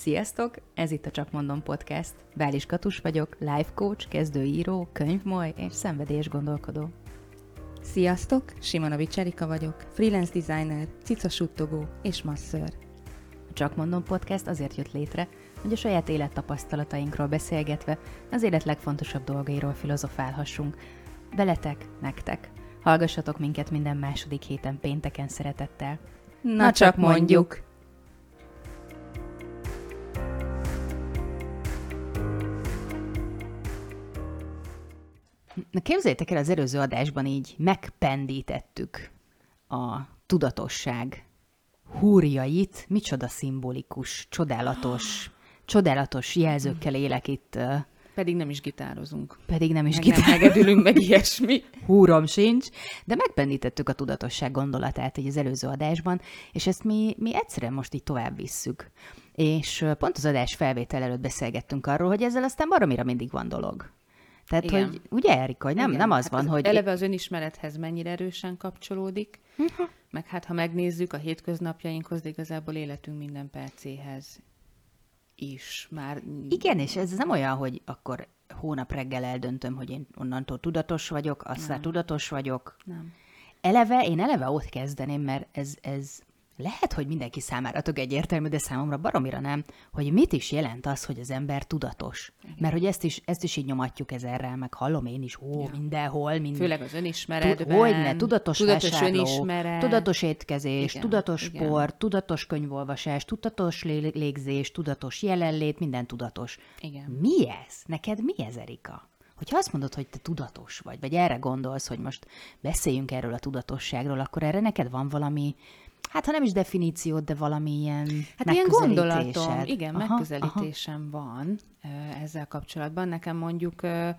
Sziasztok! Ez itt a Csak Mondom Podcast. Bális Katus vagyok, life coach, kezdőíró, könyvmoly és szenvedélyes gondolkodó. Sziasztok! Simonovics Erika vagyok, freelance designer, cicasuttogó és masször. A Csak Mondom Podcast azért jött létre, hogy a saját élettapasztalatainkról beszélgetve az élet legfontosabb dolgairól filozofálhassunk. Veletek, nektek. Hallgassatok minket minden második héten pénteken szeretettel. Na, Na csak mondjuk! Na képzeljétek el, az előző adásban így megpendítettük a tudatosság húrjait, micsoda szimbolikus, csodálatos, csodálatos jelzőkkel élek itt. Pedig nem is gitározunk. Pedig nem is meg gitározunk. Nem meg ilyesmi. Húrom sincs. De megpendítettük a tudatosság gondolatát egy az előző adásban, és ezt mi, mi egyszerűen most így tovább visszük. És pont az adás felvétel előtt beszélgettünk arról, hogy ezzel aztán baromira mindig van dolog. Tehát, Igen. hogy ugye, Erika, hogy nem, Igen. nem az hát van, az hogy... Eleve az önismerethez mennyire erősen kapcsolódik, uh-huh. meg hát ha megnézzük a hétköznapjainkhoz, de igazából életünk minden percéhez is már... Igen, és ez nem olyan, hogy akkor hónap reggel eldöntöm, hogy én onnantól tudatos vagyok, aztán tudatos vagyok. Nem. Eleve, én eleve ott kezdeném, mert ez, ez lehet, hogy mindenki számára tök egyértelmű, de számomra baromira nem, hogy mit is jelent az, hogy az ember tudatos. Igen. Mert hogy ezt is, ezt is így nyomatjuk ezerrel, meg hallom én is, ó, ja. mindenhol. Mind... Főleg az önismeretben. Hogy ne, tudatos, tudatos vásárló, önismeret. tudatos étkezés, igen, tudatos igen. sport, tudatos könyvolvasás, tudatos légzés, tudatos jelenlét, minden tudatos. Igen. Mi ez? Neked mi ez, Erika? Hogyha azt mondod, hogy te tudatos vagy, vagy erre gondolsz, hogy most beszéljünk erről a tudatosságról, akkor erre neked van valami Hát ha nem is definíciót, de valamilyen Hát ilyen gondolatom, igen, aha, megközelítésem aha. van ezzel kapcsolatban. Nekem mondjuk ö,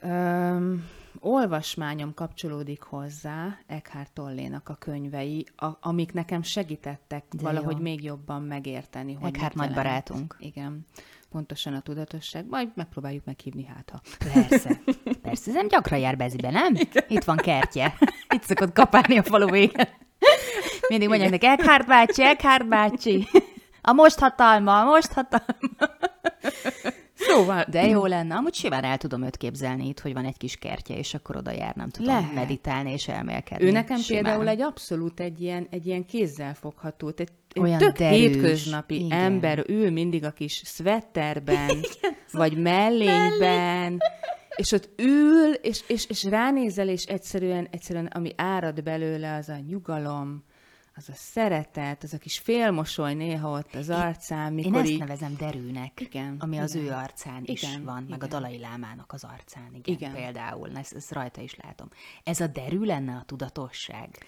ö, olvasmányom kapcsolódik hozzá Eckhart Tollénak a könyvei, a, amik nekem segítettek de valahogy jó. még jobban megérteni. Hogy Eckhart nagy barátunk. Igen pontosan a tudatosság, majd megpróbáljuk meghívni hát ha. Persze, persze, ez nem gyakran jár Bezibe, nem? Igen. Itt van kertje. Itt szokott kapálni a falu végen. Mindig mondják neki, Eckhart bácsi, Eckhart bácsi. A most hatalma, a most hatalma. Szóval. De jó lenne. Amúgy simán el tudom őt képzelni itt, hogy van egy kis kertje, és akkor oda jár, nem tudom, Lehet. meditálni és elmélkedni. Ő nekem simán. például egy abszolút egy ilyen, egy ilyen kézzelfogható, egy, egy Olyan tök derűs. hétköznapi Igen. ember, ő mindig a kis szvetterben, Igen, vagy mellényben, és ott ül, és, és, és ránézel, és egyszerűen, egyszerűen, ami árad belőle, az a nyugalom, az a szeretet, az a kis félmosoly néha ott az arcán, mikor Én ezt így... nevezem derűnek, igen, ami igen. az ő arcán is igen, van, igen. meg a Dalai Lámának az arcán, igen, igen. például, ezt, ezt rajta is látom. Ez a derű lenne a tudatosság?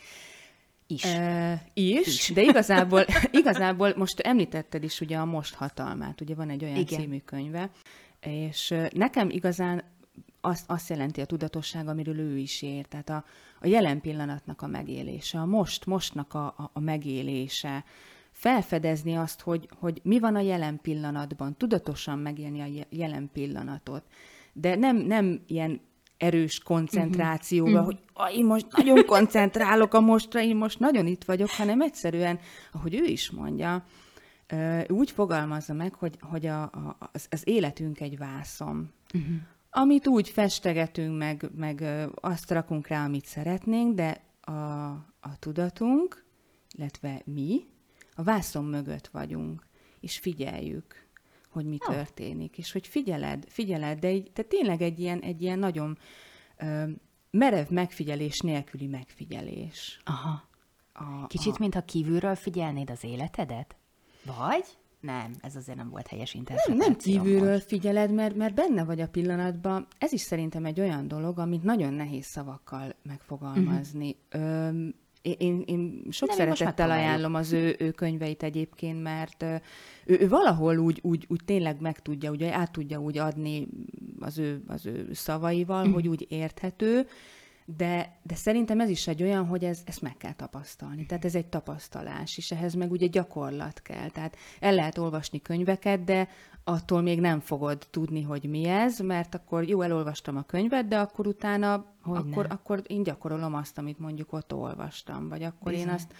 Is. E, is, is, de igazából, igazából most említetted is ugye a Most hatalmát, ugye van egy olyan igen. című könyve, és nekem igazán azt, azt jelenti a tudatosság, amiről ő is ér. Tehát a, a jelen pillanatnak a megélése, a most, mostnak a, a, a megélése, felfedezni azt, hogy, hogy mi van a jelen pillanatban, tudatosan megélni a jelen pillanatot. De nem, nem ilyen erős koncentrációba, uh-huh. hogy ah, én most nagyon koncentrálok a mostra, én most nagyon itt vagyok, hanem egyszerűen, ahogy ő is mondja, úgy fogalmazza meg, hogy, hogy a, a, az, az életünk egy vászom. Uh-huh amit úgy festegetünk, meg, meg azt rakunk rá, amit szeretnénk, de a, a tudatunk, illetve mi a vászon mögött vagyunk, és figyeljük, hogy mi oh. történik, és hogy figyeled, figyeled, de így, te tényleg egy ilyen, egy ilyen nagyon ö, merev megfigyelés nélküli megfigyelés. Aha. A, Kicsit, a... mintha kívülről figyelnéd az életedet? Vagy? Nem, ez azért nem volt helyes interpretáció. Nem, nem kívülről most. figyeled, mert, mert benne vagy a pillanatban. Ez is szerintem egy olyan dolog, amit nagyon nehéz szavakkal megfogalmazni. Uh-huh. Öm, én, én sok Nem, szeretettel ajánlom az ő, ő könyveit egyébként, mert ő, ő valahol úgy, úgy, úgy tényleg meg tudja, ugye át tudja úgy adni az ő, az ő szavaival, uh-huh. hogy úgy érthető, de, de szerintem ez is egy olyan, hogy ez, ezt meg kell tapasztalni. Tehát ez egy tapasztalás, és ehhez meg ugye gyakorlat kell. Tehát el lehet olvasni könyveket, de attól még nem fogod tudni, hogy mi ez, mert akkor jó, elolvastam a könyvet, de akkor utána, akkor, akkor én gyakorolom azt, amit mondjuk ott olvastam, vagy akkor Bizony. én azt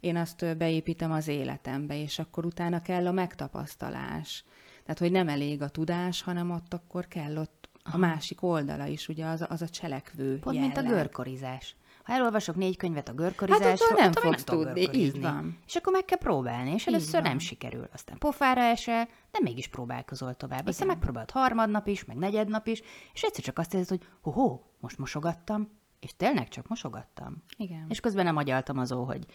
én azt beépítem az életembe, és akkor utána kell a megtapasztalás. Tehát, hogy nem elég a tudás, hanem ott akkor kell ott a másik oldala is, ugye az, az a cselekvő Pont jelleg. mint a görkorizás. Ha elolvasok négy könyvet a görkorizásról, hát nem fogsz tudni, így van. És akkor meg kell próbálni, és először nem sikerül. Aztán pofára esel, de mégis próbálkozol tovább. Igen. Aztán megpróbált harmadnap is, meg negyednap is, és egyszer csak azt érzed, hogy ho, most mosogattam, és tényleg csak mosogattam. Igen. És közben nem agyaltam azó, hogy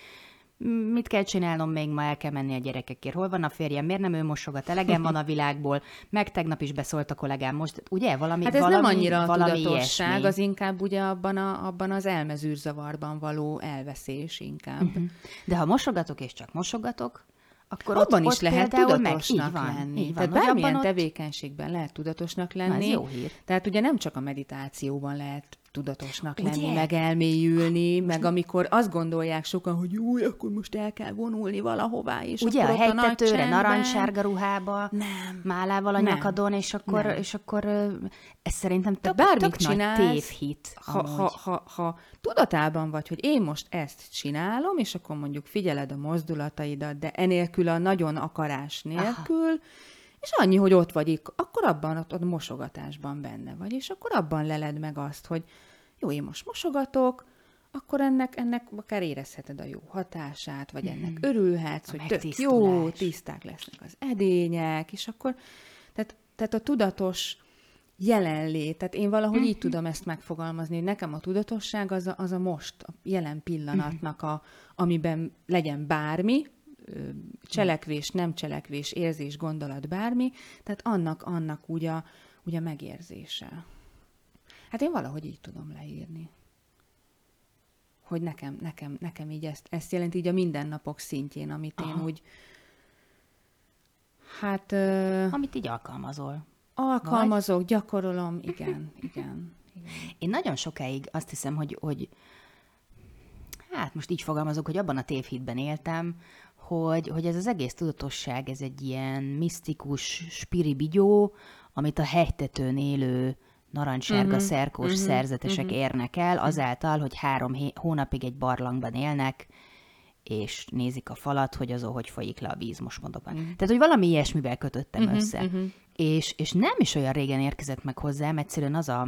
mit kell csinálnom még ma, el kell menni a gyerekekért, hol van a férjem, miért nem ő mosogat, elegem van a világból, meg tegnap is beszólt a kollégám most, ugye, valami Hát ez valami, nem annyira a valami tudatosság, ilyesmi. az inkább ugye abban, a, abban az elmezűrzavarban való elveszés inkább. Uh-huh. De ha mosogatok és csak mosogatok, akkor abban ott, is ott lehet tudatosnak meg, így van, lenni. Így van, Tehát bármilyen ott- tevékenységben lehet tudatosnak Na, ez lenni. jó hír. Tehát ugye nem csak a meditációban lehet tudatosnak Ugye? lenni, meg elmélyülni, meg amikor azt gondolják sokan, hogy jó, akkor most el kell vonulni valahová, és Ugye akkor a a hegytetőre, csendben- narancssárga ruhába, Nem. málával a Nem. nyakadon, és akkor, Nem. és akkor ez szerintem tök, bármit tök nagy csinálsz, tévhit. ha, ha, ha, ha tudatában vagy, hogy én most ezt csinálom, és akkor mondjuk figyeled a mozdulataidat, de enélkül a nagyon akarás nélkül, Aha. És annyi, hogy ott vagy, akkor abban ott, ott mosogatásban benne vagy, és akkor abban leled meg azt, hogy jó, én most mosogatok, akkor ennek, ennek akár érezheted a jó hatását, vagy ennek örülhetsz, A hogy tök jó, tiszták lesznek az edények, és akkor, tehát, tehát a tudatos jelenlét, tehát én valahogy így tudom ezt megfogalmazni, hogy nekem a tudatosság az a, az a most, a jelen pillanatnak, a, amiben legyen bármi, cselekvés, nem cselekvés, érzés, gondolat, bármi, tehát annak, annak úgy a, úgy a megérzése. Hát én valahogy így tudom leírni. Hogy nekem, nekem, nekem így ezt, ezt jelenti így a mindennapok szintjén, amit én Aha. úgy hát ö, Amit így alkalmazol. alkalmazok, gyakorolom, igen, igen. igen. Én nagyon sokáig azt hiszem, hogy, hogy hát most így fogalmazok, hogy abban a tévhitben éltem, hogy, hogy ez az egész tudatosság, ez egy ilyen misztikus spiribigyó, amit a hegytetőn élő narancssárga uh-huh, szerkós uh-huh, szerzetesek uh-huh. érnek el, azáltal, hogy három hónapig egy barlangban élnek, és nézik a falat, hogy azon hogy folyik le a víz, most mondok már. Tehát, hogy valami ilyesmivel kötöttem uh-huh, össze. Uh-huh. És, és nem is olyan régen érkezett meg hozzám, egyszerűen az a,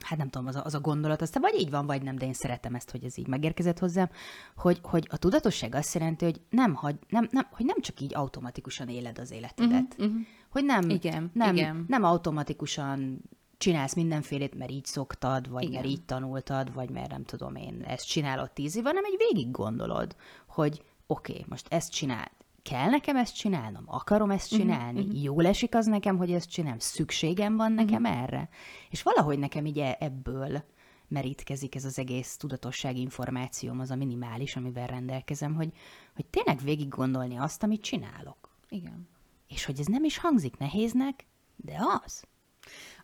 hát nem tudom, az a, az a gondolat, aztán vagy így van, vagy nem, de én szeretem ezt, hogy ez így megérkezett hozzám, hogy, hogy a tudatosság azt jelenti, hogy nem, hagy, nem, nem, hogy nem csak így automatikusan éled az életedet. Uh-huh, uh-huh. Hogy nem, Igen, nem, igen. nem automatikusan csinálsz mindenfélét, mert így szoktad, vagy Igen. mert így tanultad, vagy mert nem tudom én, ezt csinálod tíz év, hanem egy végig gondolod, hogy oké, okay, most ezt csinál, kell nekem ezt csinálnom, akarom ezt csinálni, uh-huh. jól esik az nekem, hogy ezt csinálom, szükségem van nekem uh-huh. erre. És valahogy nekem így e- ebből merítkezik ez az egész tudatosság információm, az a minimális, amivel rendelkezem, hogy, hogy tényleg végig gondolni azt, amit csinálok. Igen. És hogy ez nem is hangzik nehéznek, de az.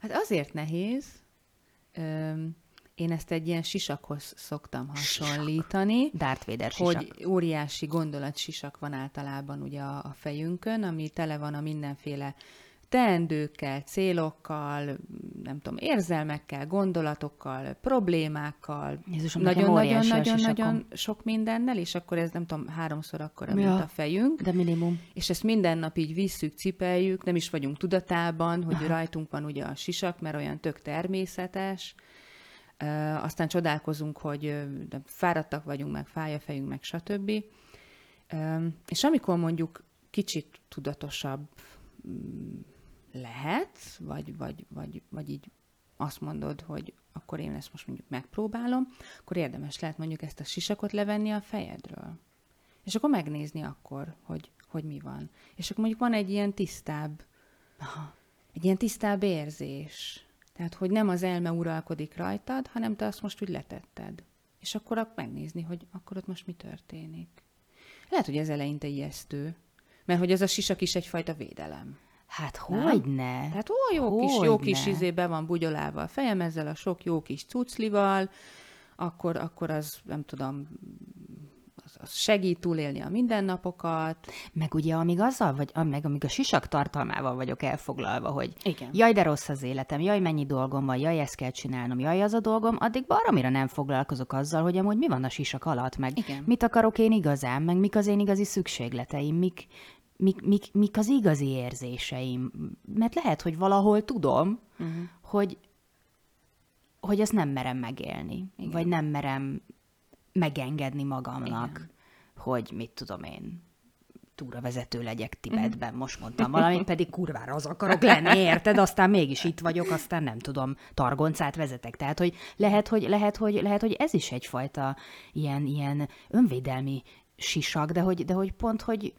Hát azért nehéz, öm, én ezt egy ilyen sisakhoz szoktam hasonlítani, Darth Vader sisak. hogy óriási gondolatsisak van általában ugye a, a fejünkön, ami tele van a mindenféle teendőkkel, célokkal, nem tudom, érzelmekkel, gondolatokkal, problémákkal, Jézusom, nekem óriási a nagyon-nagyon-nagyon sisakom. sok mindennel, és akkor ez nem tudom, háromszor akkora, Ja. mint a fejünk. De minimum. És ezt minden nap így visszük, cipeljük, nem is vagyunk tudatában, hogy Aha. rajtunk van ugye a sisak, mert olyan tök természetes. Aztán csodálkozunk, hogy fáradtak vagyunk, meg fáj a fejünk, meg stb. És amikor mondjuk kicsit tudatosabb mm, lehet, vagy, vagy, vagy, vagy így azt mondod, hogy akkor én ezt most mondjuk megpróbálom, akkor érdemes lehet mondjuk ezt a sisakot levenni a fejedről. És akkor megnézni akkor, hogy, hogy mi van. És akkor mondjuk van egy ilyen tisztább, egy ilyen tisztább érzés. Tehát, hogy nem az elme uralkodik rajtad, hanem te azt most úgy letetted. És akkor ak- megnézni, hogy akkor ott most mi történik. Lehet, hogy ez eleinte ijesztő, mert hogy ez a sisak is egyfajta védelem. Hát Nem? hogy ne? Tehát ó, jó kis, jó kis Hogyne. izé be van bugyolálva a fejem ezzel a sok jó kis cuclival, akkor, akkor az, nem tudom, az az segít túlélni a mindennapokat. Meg ugye, amíg azzal, vagy meg amíg a sisak tartalmával vagyok elfoglalva, hogy Igen. jaj, de rossz az életem, jaj, mennyi dolgom van, jaj, ezt kell csinálnom, jaj, az a dolgom, addig baromira nem foglalkozok azzal, hogy amúgy mi van a sisak alatt, meg Igen. mit akarok én igazán, meg mik az én igazi szükségleteim, mik, mik, mik, mik az igazi érzéseim. Mert lehet, hogy valahol tudom, uh-huh. hogy, hogy ezt nem merem megélni, Igen. vagy nem merem megengedni magamnak, Igen. hogy mit tudom én, túravezető legyek Tibetben, uh-huh. most mondtam valamit, pedig kurvára az akarok lenni, érted? Aztán mégis itt vagyok, aztán nem tudom, targoncát vezetek. Tehát, hogy lehet, hogy, lehet, hogy, lehet, hogy ez is egyfajta ilyen, ilyen önvédelmi sisak, de hogy, de hogy pont, hogy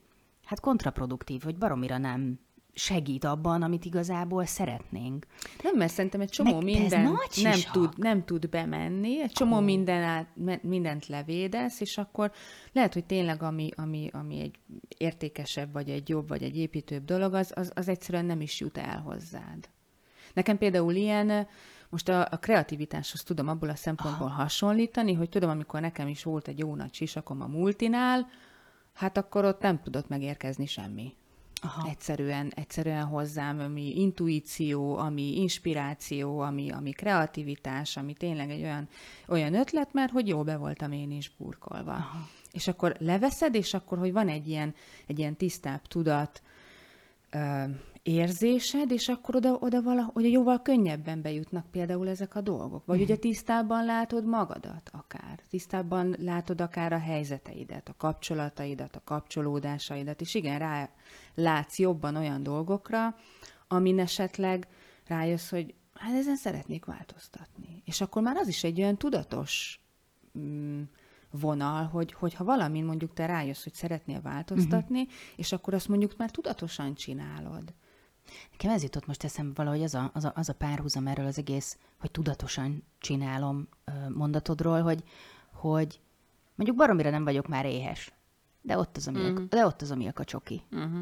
hát kontraproduktív, hogy baromira nem segít abban, amit igazából szeretnénk. Nem, mert szerintem egy csomó Meg, minden nem tud, nem tud bemenni, egy csomó oh. minden át, mindent levédesz, és akkor lehet, hogy tényleg ami, ami, ami egy értékesebb, vagy egy jobb, vagy egy építőbb dolog, az, az, az egyszerűen nem is jut el hozzád. Nekem például ilyen, most a, a kreativitáshoz tudom abból a szempontból Aha. hasonlítani, hogy tudom, amikor nekem is volt egy jó nagy sisakom a multinál, hát akkor ott nem tudott megérkezni semmi. Aha. Egyszerűen, egyszerűen hozzám, ami intuíció, ami inspiráció, ami, ami kreativitás, ami tényleg egy olyan, olyan ötlet, mert hogy jó be voltam én is burkolva. Aha. És akkor leveszed, és akkor, hogy van egy ilyen, egy ilyen tisztább tudat, érzésed, és akkor oda, oda vala, hogy jóval könnyebben bejutnak például ezek a dolgok. Vagy mm. ugye tisztában látod magadat akár, tisztában látod akár a helyzeteidet, a kapcsolataidat, a kapcsolódásaidat, és igen, rá látsz jobban olyan dolgokra, amin esetleg rájössz, hogy hát ezen szeretnék változtatni. És akkor már az is egy olyan tudatos mm, vonal, hogy, hogyha valamin mondjuk te rájössz, hogy szeretnél változtatni, uh-huh. és akkor azt mondjuk már tudatosan csinálod. Nekem ez jutott most eszembe valahogy az a, az, a, az a párhuzam erről az egész, hogy tudatosan csinálom mondatodról, hogy, hogy mondjuk baromira nem vagyok már éhes, de ott az a, milk, uh-huh. de ott az a milka csoki. Uh-huh.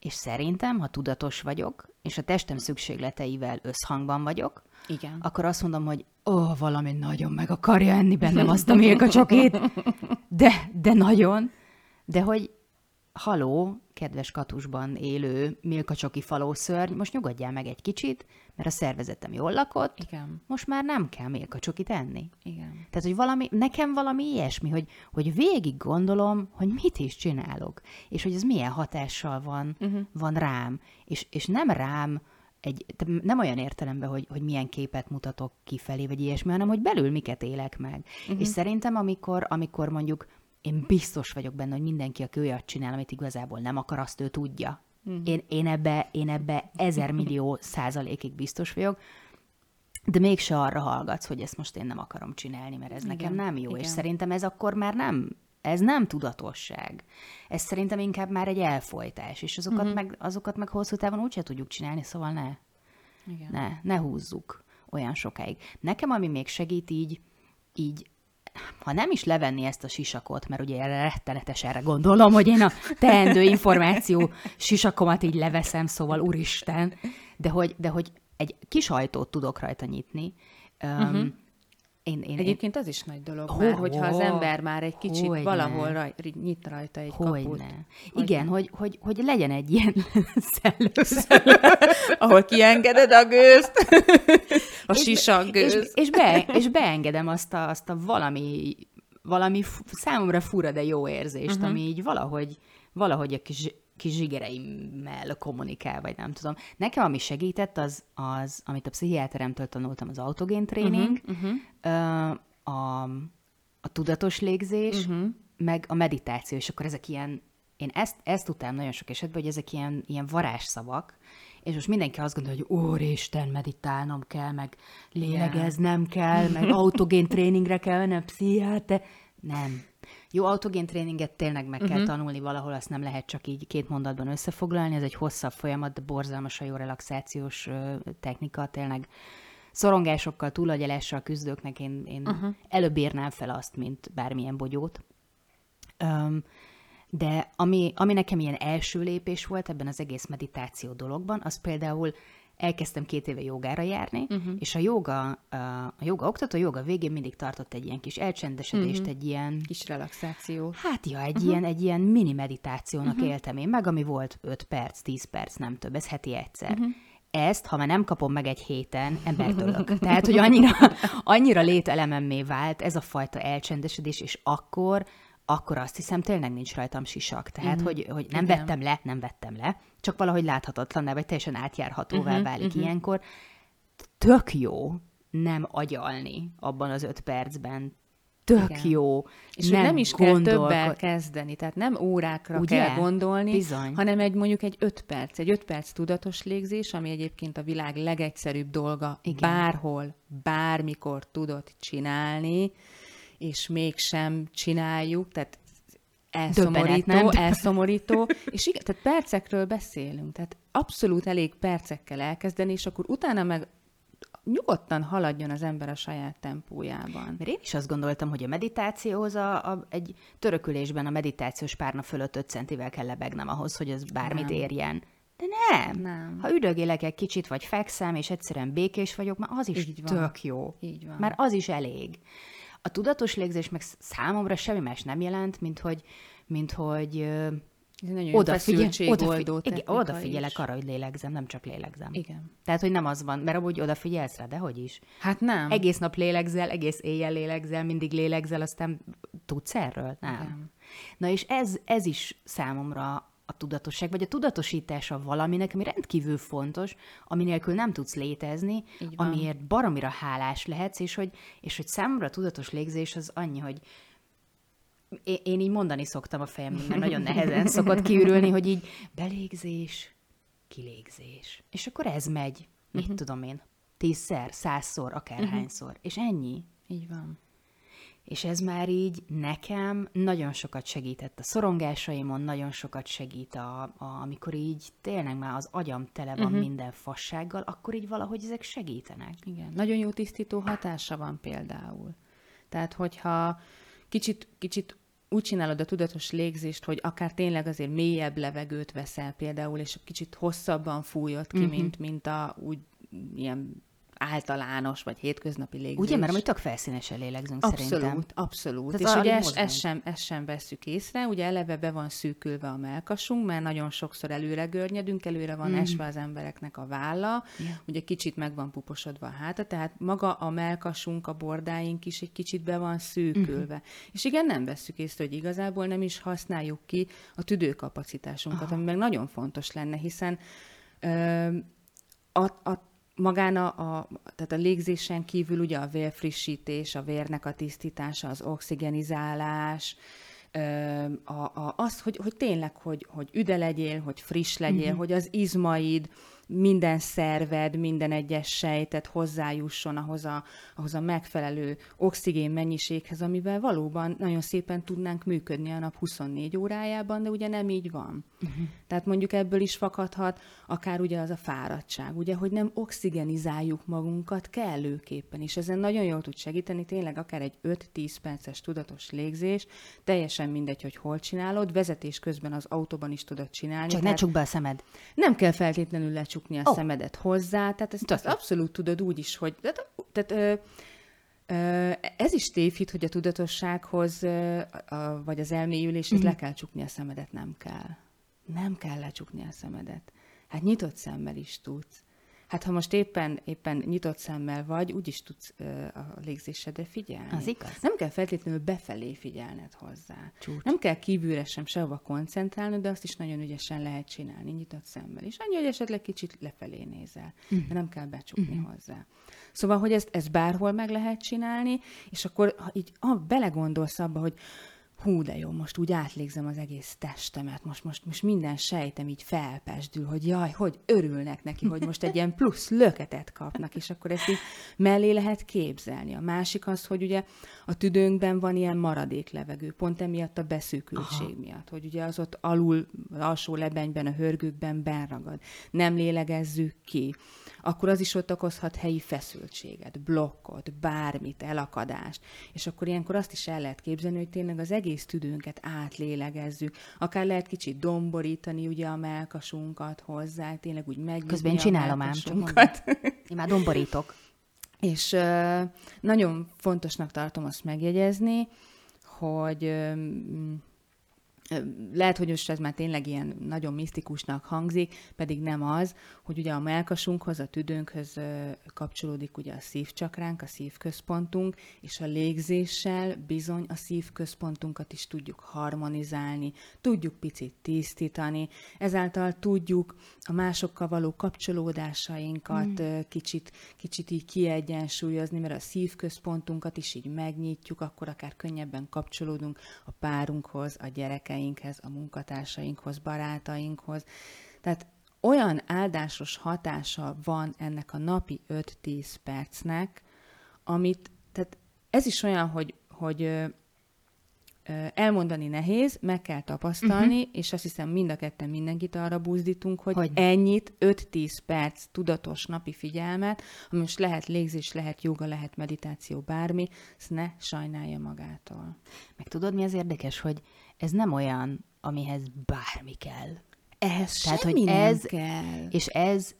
És szerintem, ha tudatos vagyok, és a testem szükségleteivel összhangban vagyok, Igen. akkor azt mondom, hogy ó, oh, valami nagyon meg akarja enni bennem azt a milka csokit, de, de nagyon, de hogy haló, kedves katusban élő milkacsoki falószörny, most nyugodjál meg egy kicsit, mert a szervezetem jól lakott, Igen. most már nem kell milkacsokit enni. Igen. Tehát, hogy valami, nekem valami ilyesmi, hogy, hogy végig gondolom, hogy mit is csinálok, és hogy ez milyen hatással van, uh-huh. van rám, és, és nem rám, egy, nem olyan értelemben, hogy, hogy milyen képet mutatok kifelé, vagy ilyesmi, hanem hogy belül miket élek meg. Uh-huh. És szerintem, amikor, amikor mondjuk én biztos vagyok benne, hogy mindenki, aki olyat csinál, amit igazából nem akar, azt ő tudja. Mm. Én, én, ebbe, én ebbe ezer millió százalékig biztos vagyok, de mégse arra hallgatsz, hogy ezt most én nem akarom csinálni, mert ez igen, nekem nem jó, igen. és szerintem ez akkor már nem, ez nem tudatosság. Ez szerintem inkább már egy elfolytás, és azokat, mm-hmm. meg, azokat meg hosszú távon úgyse tudjuk csinálni, szóval ne, igen. ne, ne húzzuk olyan sokáig. Nekem, ami még segít így, így ha nem is levenni ezt a sisakot, mert ugye rettenetes erre gondolom, hogy én a teendő információ sisakomat így leveszem, szóval úristen, de hogy, de hogy egy kis ajtót tudok rajta nyitni, uh-huh. Én, én, Egyébként az is nagy dolog, oh, mert hogyha az ember már egy kicsit hogy valahol raj, nyit rajta egy hogy kaput. Ne. Hogy Igen, ne. hogy, hogy, hogy legyen egy ilyen szellőz, ahol kiengeded a gőzt, a sisak gőz. És, és, be, és beengedem azt a, azt a valami, valami számomra fura, de jó érzést, uh-huh. ami így valahogy, valahogy a kis kis zsigereimmel kommunikál, vagy nem tudom. Nekem ami segített, az, az amit a pszichiáteremtől tanultam, az autogén tréning, uh-huh, uh-huh. a, a tudatos légzés, uh-huh. meg a meditáció, és akkor ezek ilyen, én ezt, ezt utálom nagyon sok esetben, hogy ezek ilyen, ilyen varázsszavak, és most mindenki azt gondolja, hogy úristen, meditálnom kell, meg lélegeznem kell, meg autogén tréningre kell mennem, pszichiáter. Nem. Jó autogén tréninget tényleg meg uh-huh. kell tanulni valahol, azt nem lehet csak így két mondatban összefoglalni, ez egy hosszabb folyamat, de borzalmas a jó relaxációs technika, tényleg szorongásokkal, túlagyalással küzdőknek én, én uh-huh. előbb írnám fel azt, mint bármilyen bogyót. Um, de ami, ami nekem ilyen első lépés volt ebben az egész meditáció dologban, az például elkezdtem két éve jogára járni, uh-huh. és a joga, a joga oktató, a joga végén mindig tartott egy ilyen kis elcsendesedést, uh-huh. egy ilyen... Kis relaxáció. Hát ja, egy, uh-huh. ilyen, egy ilyen mini meditációnak uh-huh. éltem én meg, ami volt 5 perc, 10 perc, nem több, ez heti egyszer. Uh-huh ezt, ha már nem kapom meg egy héten, embertölök. Tehát, hogy annyira, annyira lételememmé vált ez a fajta elcsendesedés, és akkor, akkor azt hiszem, tényleg nincs rajtam sisak. Tehát, mm. hogy, hogy nem Igen. vettem le, nem vettem le, csak valahogy láthatatlan, vagy teljesen átjárhatóvá uh-huh, válik uh-huh. ilyenkor. Tök jó nem agyalni abban az öt percben, tök Igen. jó. És nem, nem is kell többel kezdeni, tehát nem órákra Ugye? kell gondolni, Bizony. hanem egy mondjuk egy öt perc, egy öt perc tudatos légzés, ami egyébként a világ legegyszerűbb dolga, Igen. bárhol, bármikor tudod csinálni, és mégsem csináljuk, tehát elszomorító, elszomorító, és igen, tehát percekről beszélünk, tehát abszolút elég percekkel elkezdeni, és akkor utána meg nyugodtan haladjon az ember a saját tempójában. Mert én is azt gondoltam, hogy a meditációhoz a, a, egy törökülésben a meditációs párna fölött 5 centivel kell lebegnem ahhoz, hogy ez bármit nem. érjen. De nem. nem. Ha üdögélek egy kicsit, vagy fekszem, és egyszerűen békés vagyok, már az is Így van. tök jó. Így van. Már az is elég. A tudatos légzés meg számomra semmi más nem jelent, mint hogy, mint hogy ez nagyon odafigyel, odafigyel, igen, odafigyelek is. arra, hogy lélegzem, nem csak lélegzem. Igen. Tehát, hogy nem az van, mert amúgy odafigyelsz rá, de hogy is. Hát nem. Egész nap lélegzel, egész éjjel lélegzel, mindig lélegzel, aztán tudsz erről? Nem. nem. Na és ez, ez is számomra a tudatosság, vagy a tudatosítása valaminek, ami rendkívül fontos, ami nélkül nem tudsz létezni, amiért baromira hálás lehetsz, és hogy, és hogy számomra a tudatos légzés az annyi, hogy én, én így mondani szoktam a fejem, mert nagyon nehezen szokott kiürülni, hogy így belégzés, kilégzés. És akkor ez megy, mit uh-huh. tudom én, tízszer, százszor, akárhányszor. Uh-huh. És ennyi. Így van. És ez már így nekem nagyon sokat segített a szorongásaimon, nagyon sokat segít, a, a, amikor így tényleg már az agyam tele van uh-huh. minden fassággal, akkor így valahogy ezek segítenek. Igen. Nagyon jó tisztító hatása van például. Tehát, hogyha kicsit, kicsit úgy csinálod a tudatos légzést, hogy akár tényleg azért mélyebb levegőt veszel például, és kicsit hosszabban fújod ki, uh-huh. mint, mint a úgy ilyen általános vagy hétköznapi légzés. Ugye, mert amúgy tök felszínesen lélegzünk abszolút, szerintem. Abszolút, abszolút. És ugye ezt, ezt, sem, ezt sem vesszük észre, ugye eleve be van szűkülve a melkasunk, mert nagyon sokszor előre görnyedünk, előre van mm. esve az embereknek a válla, yeah. ugye kicsit meg van puposodva a háta, tehát maga a melkasunk, a bordáink is egy kicsit be van szűkülve. Mm. És igen, nem vesszük észre, hogy igazából nem is használjuk ki a tüdőkapacitásunkat, Aha. ami meg nagyon fontos lenne, hiszen ö, a, a magán a, a, tehát a légzésen kívül ugye a vérfrissítés, a vérnek a tisztítása, az oxigenizálás, a, a, az, hogy, hogy tényleg, hogy, hogy üde legyél, hogy friss legyél, mm-hmm. hogy az izmaid, minden szerved, minden egyes sejtet hozzájusson ahhoz a, ahhoz a megfelelő oxigén mennyiséghez, amivel valóban nagyon szépen tudnánk működni a nap 24 órájában, de ugye nem így van. Uh-huh. Tehát mondjuk ebből is fakadhat akár ugye az a fáradtság, ugye, hogy nem oxigenizáljuk magunkat kellőképpen, és ezen nagyon jól tud segíteni tényleg akár egy 5-10 perces tudatos légzés, teljesen mindegy, hogy hol csinálod, vezetés közben az autóban is tudod csinálni. Csak ne csuk be a szemed. Nem kell feltétlenül lecsukni becsukni a oh. szemedet hozzá, tehát ezt, ezt abszolút tudod úgy is, hogy tehát, tehát ö, ö, ez is tévhit, hogy a tudatossághoz ö, a, vagy az elmélyüléshez mm. le kell csukni a szemedet, nem kell. Nem kell lecsukni a szemedet. Hát nyitott szemmel is tudsz. Hát ha most éppen, éppen nyitott szemmel vagy, úgyis tudsz ö, a légzésedre figyelni. Az igaz. Nem kell feltétlenül befelé figyelned hozzá. Csúcs. Nem kell kívülre sem sehova koncentrálnod, de azt is nagyon ügyesen lehet csinálni nyitott szemmel. És annyi, hogy esetleg kicsit lefelé nézel, uh-huh. de nem kell becsukni uh-huh. hozzá. Szóval, hogy ezt, ezt bárhol meg lehet csinálni, és akkor ha így ah, belegondolsz abba, hogy hú, de jó, most úgy átlégzem az egész testemet, most, most, most minden sejtem így felpesdül, hogy jaj, hogy örülnek neki, hogy most egy ilyen plusz löketet kapnak, és akkor ezt így mellé lehet képzelni. A másik az, hogy ugye a tüdőnkben van ilyen maradék levegő, pont emiatt a beszűkültség Aha. miatt, hogy ugye az ott alul, alsó lebenyben, a hörgőkben benragad. Nem lélegezzük ki akkor az is ott okozhat helyi feszültséget, blokkot, bármit, elakadást. És akkor ilyenkor azt is el lehet képzelni, hogy tényleg az egész egész tüdőnket átlélegezzük. Akár lehet kicsit domborítani ugye a melkasunkat hozzá, tényleg úgy megnyitni Közben csinálom ám, Én már domborítok. És uh, nagyon fontosnak tartom azt megjegyezni, hogy lehet, hogy most ez már tényleg ilyen nagyon misztikusnak hangzik, pedig nem az, hogy ugye a melkasunkhoz, a tüdőnkhöz kapcsolódik ugye a szívcsakránk, a szívközpontunk, és a légzéssel bizony a szívközpontunkat is tudjuk harmonizálni, tudjuk picit tisztítani, ezáltal tudjuk a másokkal való kapcsolódásainkat mm. kicsit, kicsit így kiegyensúlyozni, mert a szívközpontunkat is így megnyitjuk, akkor akár könnyebben kapcsolódunk a párunkhoz, a gyerekeinkhez, gyerekeinkhez, a munkatársainkhoz, barátainkhoz. Tehát olyan áldásos hatása van ennek a napi 5-10 percnek, amit, tehát ez is olyan, hogy, hogy elmondani nehéz, meg kell tapasztalni, uh-huh. és azt hiszem mind a ketten mindenkit arra buzdítunk, hogy, hogy ennyit, 5-10 perc tudatos napi figyelmet, ami most lehet légzés, lehet joga, lehet meditáció, bármi, ezt ne sajnálja magától. Meg tudod, mi az érdekes, hogy ez nem olyan, amihez bármi kell. Ehhez Tehát, semmi hogy ez, kell. És ez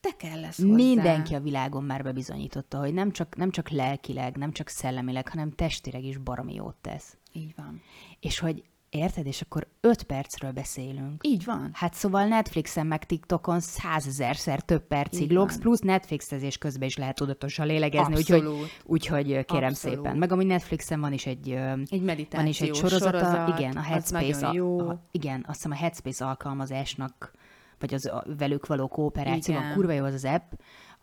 te kell lesz hozzá. Mindenki a világon már bebizonyította, hogy nem csak, nem csak lelkileg, nem csak szellemileg, hanem testileg is baromi jót tesz. Így van. És hogy Érted? És akkor öt percről beszélünk. Így van. Hát szóval Netflixen meg TikTokon százezerszer több percig logsz, plusz Netflixezés közben is lehet tudatosan lélegezni, úgyhogy, úgyhogy kérem Abszolút. szépen. Meg amúgy Netflixen van is egy, egy meditáció van is egy sorozata, sorozat, igen, a Headspace, a. A, igen, azt hiszem a Headspace alkalmazásnak, vagy az a, velük való kooperáció, igen. kurva jó az az app,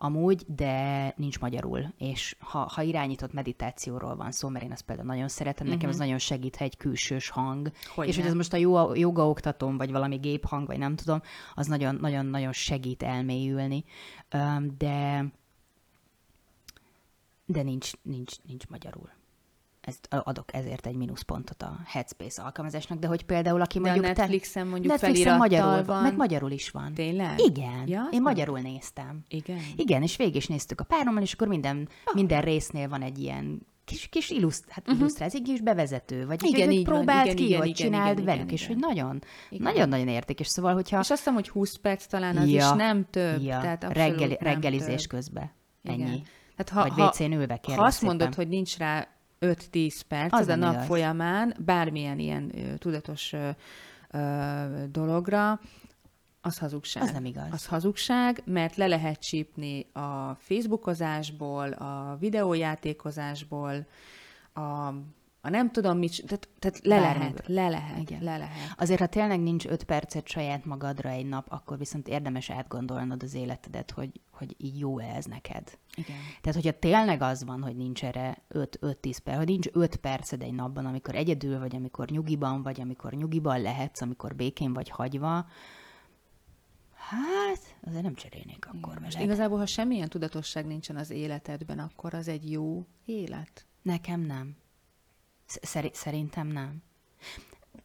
amúgy, de nincs magyarul. És ha, ha irányított meditációról van szó, mert én ezt például nagyon szeretem, nekem uh-huh. ez mhm. nagyon segít, ha egy külsős hang. Hogy és hogy ez most a joga oktatom, vagy valami géphang, vagy nem tudom, az nagyon-nagyon segít elmélyülni. De de nincs, nincs, nincs magyarul ezt adok ezért egy mínuszpontot a Headspace alkalmazásnak, de hogy például aki de mondjuk... a Netflixen mondjuk Netflixen magyarul van. Meg magyarul is van. Tényleg? Igen. Ja, én magyarul néztem. Igen? Igen, és végig is néztük a párommal, és akkor minden, oh. minden résznél van egy ilyen kis, kis illuszt, hát uh-huh. illusztráció, egy kis bevezető, vagy igen, hogy, hogy próbáld van, igen, ki, igen, hogy igen, csináld igen, velük, igen, és igen. hogy nagyon, nagyon-nagyon értékes. Szóval, hogyha... És azt hiszem, hogy 20 perc talán az ja, is nem több. Ja, tehát reggeli, reggelizés több. közben. Ennyi. Igen. Hát ha, vagy WC-n ülve, Ha azt szépen. mondod, hogy nincs rá 5-10 perc az a nap igaz. folyamán bármilyen ilyen ö, tudatos ö, ö, dologra, az hazugság. Az nem igaz. Az hazugság, mert le lehet csípni a Facebookozásból, a videójátékozásból, a a nem tudom mit, tehát, tehát le lehet, le lehet, Igen. le lehet. Azért, ha tényleg nincs öt percet saját magadra egy nap, akkor viszont érdemes átgondolnod az életedet, hogy, hogy így jó-e ez neked. Igen. Tehát, hogyha tényleg az van, hogy nincs erre 5-10 perc, hogy nincs 5 perced egy napban, amikor egyedül vagy, amikor nyugiban vagy, amikor nyugiban lehetsz, amikor békén vagy hagyva, Hát, azért nem cserélnék akkor Most igazából, ha semmilyen tudatosság nincsen az életedben, akkor az egy jó élet? Nekem nem. Szerintem nem.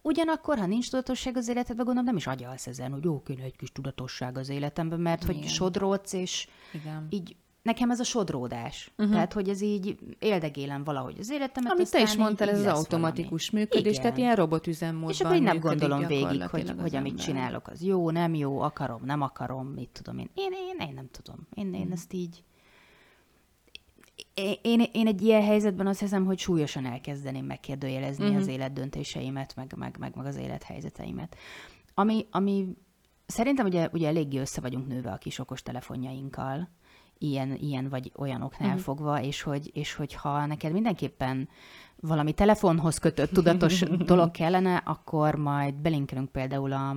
Ugyanakkor, ha nincs tudatosság az életedben, gondolom nem is agyalsz ezen, hogy jó, kéne egy kis tudatosság az életemben, mert Igen. hogy sodródsz, és Igen. így nekem ez a sodródás. Uh-huh. Tehát, hogy ez így éldegélem valahogy az életemet. Amit te is mondtál, ez az automatikus valami. működés, Igen. tehát ilyen robotüzemmódban És akkor én nem gondolom végig, hogy, hogy amit csinálok, az jó, nem jó, akarom, nem akarom, mit tudom én. Én, én, én nem tudom. Én, én mhm. ezt így én, én egy ilyen helyzetben azt hiszem, hogy súlyosan elkezdeném megkérdőjelezni uh-huh. az életdöntéseimet, meg, meg, meg, meg az élethelyzeteimet. Ami, ami szerintem ugye, ugye eléggé össze vagyunk nőve a kis okos telefonjainkkal, ilyen, ilyen vagy olyanoknál uh-huh. fogva, és hogy, és hogy ha neked mindenképpen valami telefonhoz kötött tudatos dolog kellene, akkor majd belinkelünk például a,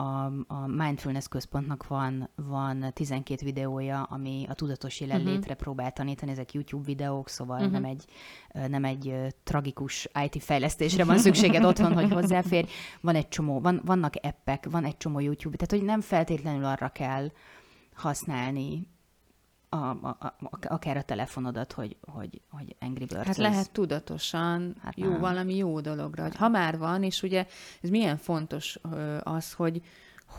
a, a Mindfulness központnak van, van 12 videója, ami a tudatos jelenlétre uh-huh. próbál tanítani, ezek YouTube videók, szóval uh-huh. nem egy, nem egy tragikus IT fejlesztésre van szükséged otthon, hogy hozzáférj. Van egy csomó, van, vannak appek, van egy csomó YouTube, tehát hogy nem feltétlenül arra kell használni a, a, a, akár a telefonodat, hogy, hogy, hogy Angry Birds. Hát lehet tudatosan hát jó, nem. valami jó dologra. Hogy ha már van, és ugye ez milyen fontos az, hogy,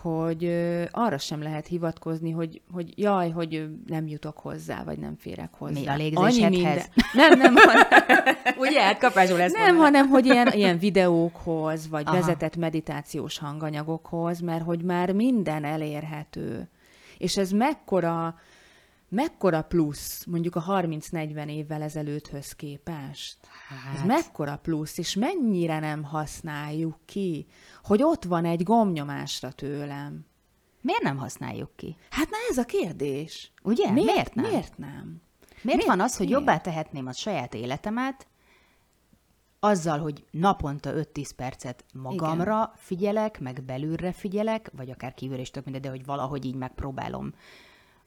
hogy arra sem lehet hivatkozni, hogy, hogy jaj, hogy nem jutok hozzá, vagy nem férek hozzá. Mi a légzésedhez? Nem, nem. hanem, Ugye, hát kapásból lesz Nem, mondani. hanem, hogy ilyen, ilyen videókhoz, vagy Aha. vezetett meditációs hanganyagokhoz, mert hogy már minden elérhető. És ez mekkora, mekkora plusz mondjuk a 30-40 évvel ezelőtthöz képest? Hát. Ez mekkora plusz, és mennyire nem használjuk ki, hogy ott van egy gomnyomásra tőlem. Miért nem használjuk ki? Hát na ez a kérdés. Ugye? Miért, miért nem? Miért nem? Miért, miért van az, hogy miért? jobbá tehetném a saját életemet, azzal, hogy naponta 5-10 percet magamra Igen. figyelek, meg belülre figyelek, vagy akár kívül is tök mindegy, de hogy valahogy így megpróbálom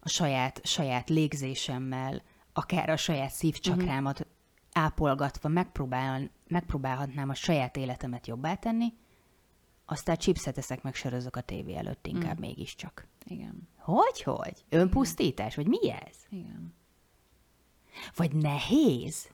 a saját, saját légzésemmel, akár a saját szívcsakrámat uh-huh. ápolgatva megpróbál, megpróbálhatnám a saját életemet jobbá tenni, aztán chipset eszek meg sörözök a tévé előtt inkább mm. mégiscsak. Igen. Hogy, hogy? Önpusztítás? Vagy mi ez? Igen. Vagy nehéz?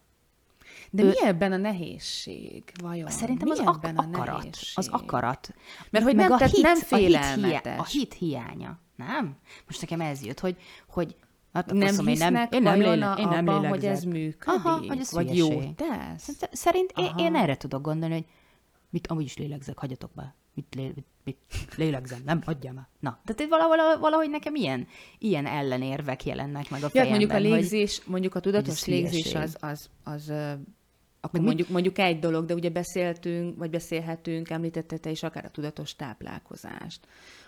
De ő... mi ebben a nehézség, vajon? Szerintem mi az ak- akarat. Nehézség? Az akarat. Mert hogy Meg nem, a hit, nem félelmetes. A hit, a hit hiánya. Nem? Most nekem ez jött, hogy, hogy Hát nem hisznek én nem, én nem, lélek, én nem abban, hogy ez működik? Aha, hogy ez vagy jó tesz? Szerint én, én erre tudok gondolni, hogy mit amúgy is lélegzek, hagyjatok be. Mit, lé, mit, mit lélegzem, nem, hagyjam már. Na, tehát valahogy, valahogy nekem ilyen, ilyen ellenérvek jelennek meg a fejemben. Ja, mondjuk a légzés, hogy, mondjuk a tudatos légzés az, az, az, az akkor mondjuk, mondjuk egy dolog, de ugye beszéltünk, vagy beszélhetünk, említette te is akár a tudatos táplálkozást.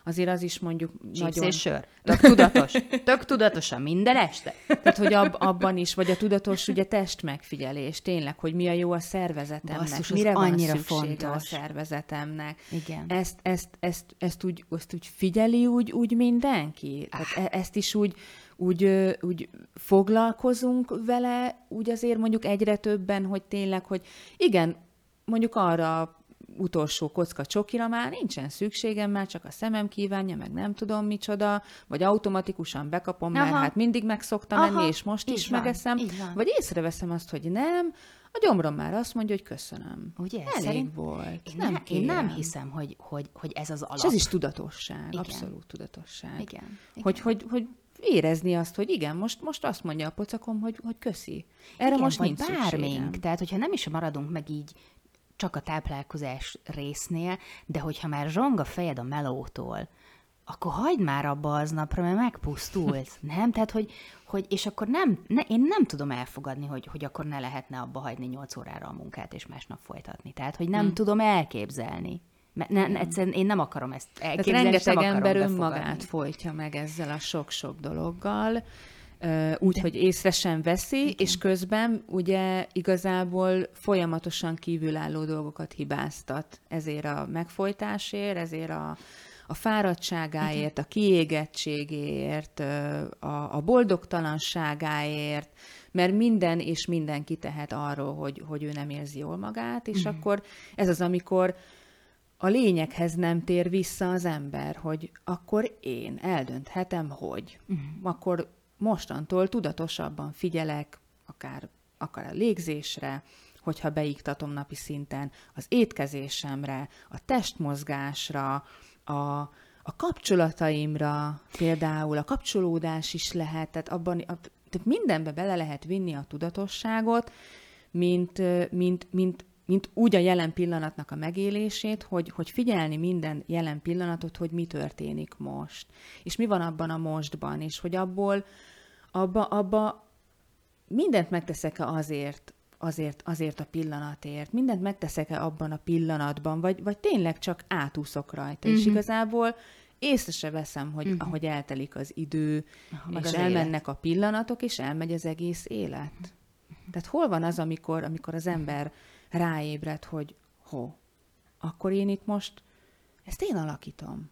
Azért az is mondjuk Chips nagyon... és sör. Tök tudatos. Tök tudatosan minden este. Tehát, hogy ab, abban is, vagy a tudatos ugye test megfigyelés, tényleg, hogy mi a jó a szervezetemnek, Basszus, mire van annyira fontos. a szervezetemnek. Igen. Ezt, ezt, ezt, ezt, úgy, ezt úgy figyeli úgy, úgy mindenki? Tehát e- ezt is úgy úgy, úgy foglalkozunk vele, úgy azért mondjuk egyre többen, hogy tényleg, hogy igen, mondjuk arra utolsó kocka csokira már nincsen szükségem, már csak a szemem kívánja, meg nem tudom micsoda, vagy automatikusan bekapom, Aha. mert hát mindig meg szoktam Aha. menni, és most is van, megeszem, vagy észreveszem azt, hogy nem, a gyomrom már azt mondja, hogy köszönöm. Ugye? Elég Szerint volt. Én nem, ne, én nem hiszem, hogy, hogy, hogy ez az alap. És ez is tudatosság, igen. abszolút tudatosság. Igen. igen. Hogy, hogy, hogy érezni azt, hogy igen, most, most azt mondja a pocakom, hogy, hogy köszi. Erre igen, most nincs bármink. Szükségem. Tehát, hogyha nem is maradunk meg így csak a táplálkozás résznél, de hogyha már zsong a fejed a melótól, akkor hagyd már abba aznapra, mert megpusztulsz, nem? Tehát, hogy, hogy és akkor nem, ne, én nem tudom elfogadni, hogy, hogy akkor ne lehetne abba hagyni 8 órára a munkát, és másnap folytatni. Tehát, hogy nem hmm. tudom elképzelni. Mert ne, ne, egyszerűen én nem akarom ezt elképzelni, Tehát rengeteg ember önmagát folytja meg ezzel a sok-sok dologgal, úgy, hogy észre sem veszi, Igen. és közben ugye igazából folyamatosan kívülálló dolgokat hibáztat. Ezért a megfojtásért, ezért a, a fáradtságáért, a kiégettségért, a, a boldogtalanságáért, mert minden és mindenki tehet arról, hogy, hogy ő nem érzi jól magát, és uh-huh. akkor ez az, amikor a lényeghez nem tér vissza az ember, hogy akkor én eldönthetem, hogy. Uh-huh. Akkor mostantól tudatosabban figyelek, akár, akár a légzésre, hogyha beiktatom napi szinten, az étkezésemre, a testmozgásra, a, a kapcsolataimra, például a kapcsolódás is lehet, tehát, abban, a, tehát mindenbe bele lehet vinni a tudatosságot, mint, mint, mint mint úgy a jelen pillanatnak a megélését, hogy, hogy figyelni minden jelen pillanatot, hogy mi történik most, és mi van abban a mostban, és hogy abból, abba, abba mindent megteszek-e azért, azért, azért a pillanatért, mindent megteszek-e abban a pillanatban, vagy, vagy tényleg csak átúszok rajta, uh-huh. és mhm. igazából észre se veszem, hogy uh-huh. ahogy eltelik az idő, Aha, és elmennek élet. a pillanatok, és elmegy az egész élet. Uh-huh. Tehát hol van az, amikor, amikor az ember ráébred, hogy ho, akkor én itt most ezt én alakítom.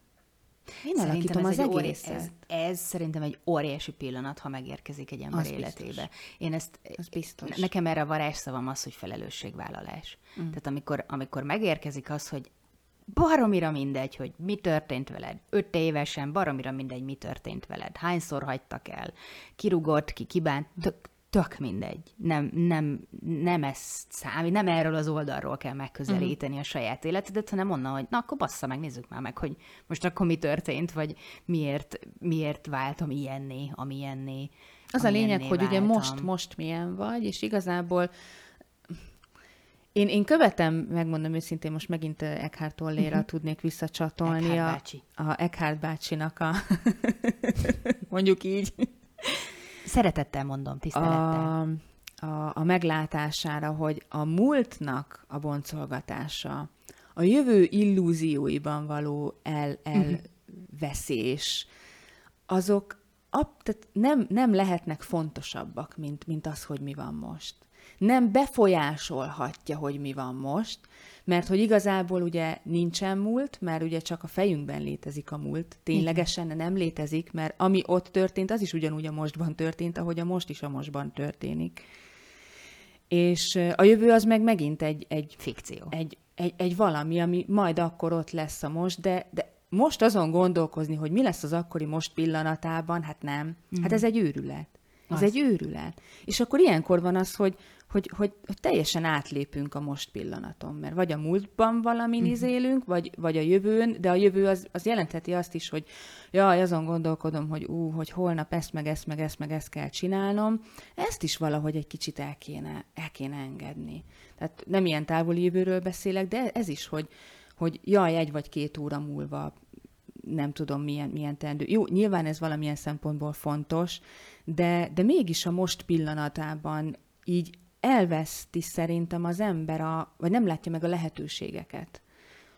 Én szerintem alakítom az egészet. Ez, ez szerintem egy óriási pillanat, ha megérkezik egy ember az életébe. Biztos. Én ezt, az biztos. nekem erre a varázsszavam az, hogy felelősségvállalás. Mm. Tehát amikor, amikor megérkezik az, hogy baromira mindegy, hogy mi történt veled. Öt évesen, baromira mindegy, mi történt veled. Hányszor hagytak el. Kirugott ki, kibánt. Tök, tök mindegy. Nem, nem, nem ezt számít, nem erről az oldalról kell megközelíteni uh-huh. a saját életedet, hanem onnan, hogy na akkor bassza meg, nézzük már meg, hogy most akkor mi történt, vagy miért, miért váltam ilyenné, amilyenné. Az a lényeg, hogy váltam. ugye most, most milyen vagy, és igazából én, én követem, megmondom őszintén, most megint Eckhart Tolléra uh-huh. tudnék visszacsatolni. Eckhart bácsi. A, a Eckhart bácsinak a, mondjuk így, Szeretettel mondom, tisztelettel. A, a, a meglátására, hogy a múltnak a boncolgatása, a jövő illúzióiban való el, mhm. elveszés, azok ab, tehát nem, nem lehetnek fontosabbak, mint, mint az, hogy mi van most. Nem befolyásolhatja, hogy mi van most, mert hogy igazából ugye nincsen múlt, mert ugye csak a fejünkben létezik a múlt, ténylegesen nem létezik, mert ami ott történt, az is ugyanúgy a mostban történt, ahogy a most is a mostban történik. És a jövő az meg megint egy... egy Fikció. Egy, egy, egy valami, ami majd akkor ott lesz a most, de, de most azon gondolkozni, hogy mi lesz az akkori most pillanatában, hát nem. Mm. Hát mhm. ez egy őrület. Az. egy őrület. És akkor ilyenkor van az, hogy, hogy, hogy, hogy teljesen átlépünk a most pillanaton, mert vagy a múltban valamin uh-huh. élünk, vagy, vagy a jövőn, de a jövő az, az jelentheti azt is, hogy jaj, azon gondolkodom, hogy ú, hogy holnap ezt, meg ezt, meg ezt, meg ezt kell csinálnom, ezt is valahogy egy kicsit el kéne, el kéne engedni. Tehát nem ilyen távoli jövőről beszélek, de ez is, hogy, hogy jaj, egy vagy két óra múlva nem tudom milyen, milyen teendő. Jó, nyilván ez valamilyen szempontból fontos, de, de mégis a most pillanatában így elveszti szerintem az ember, a, vagy nem látja meg a lehetőségeket,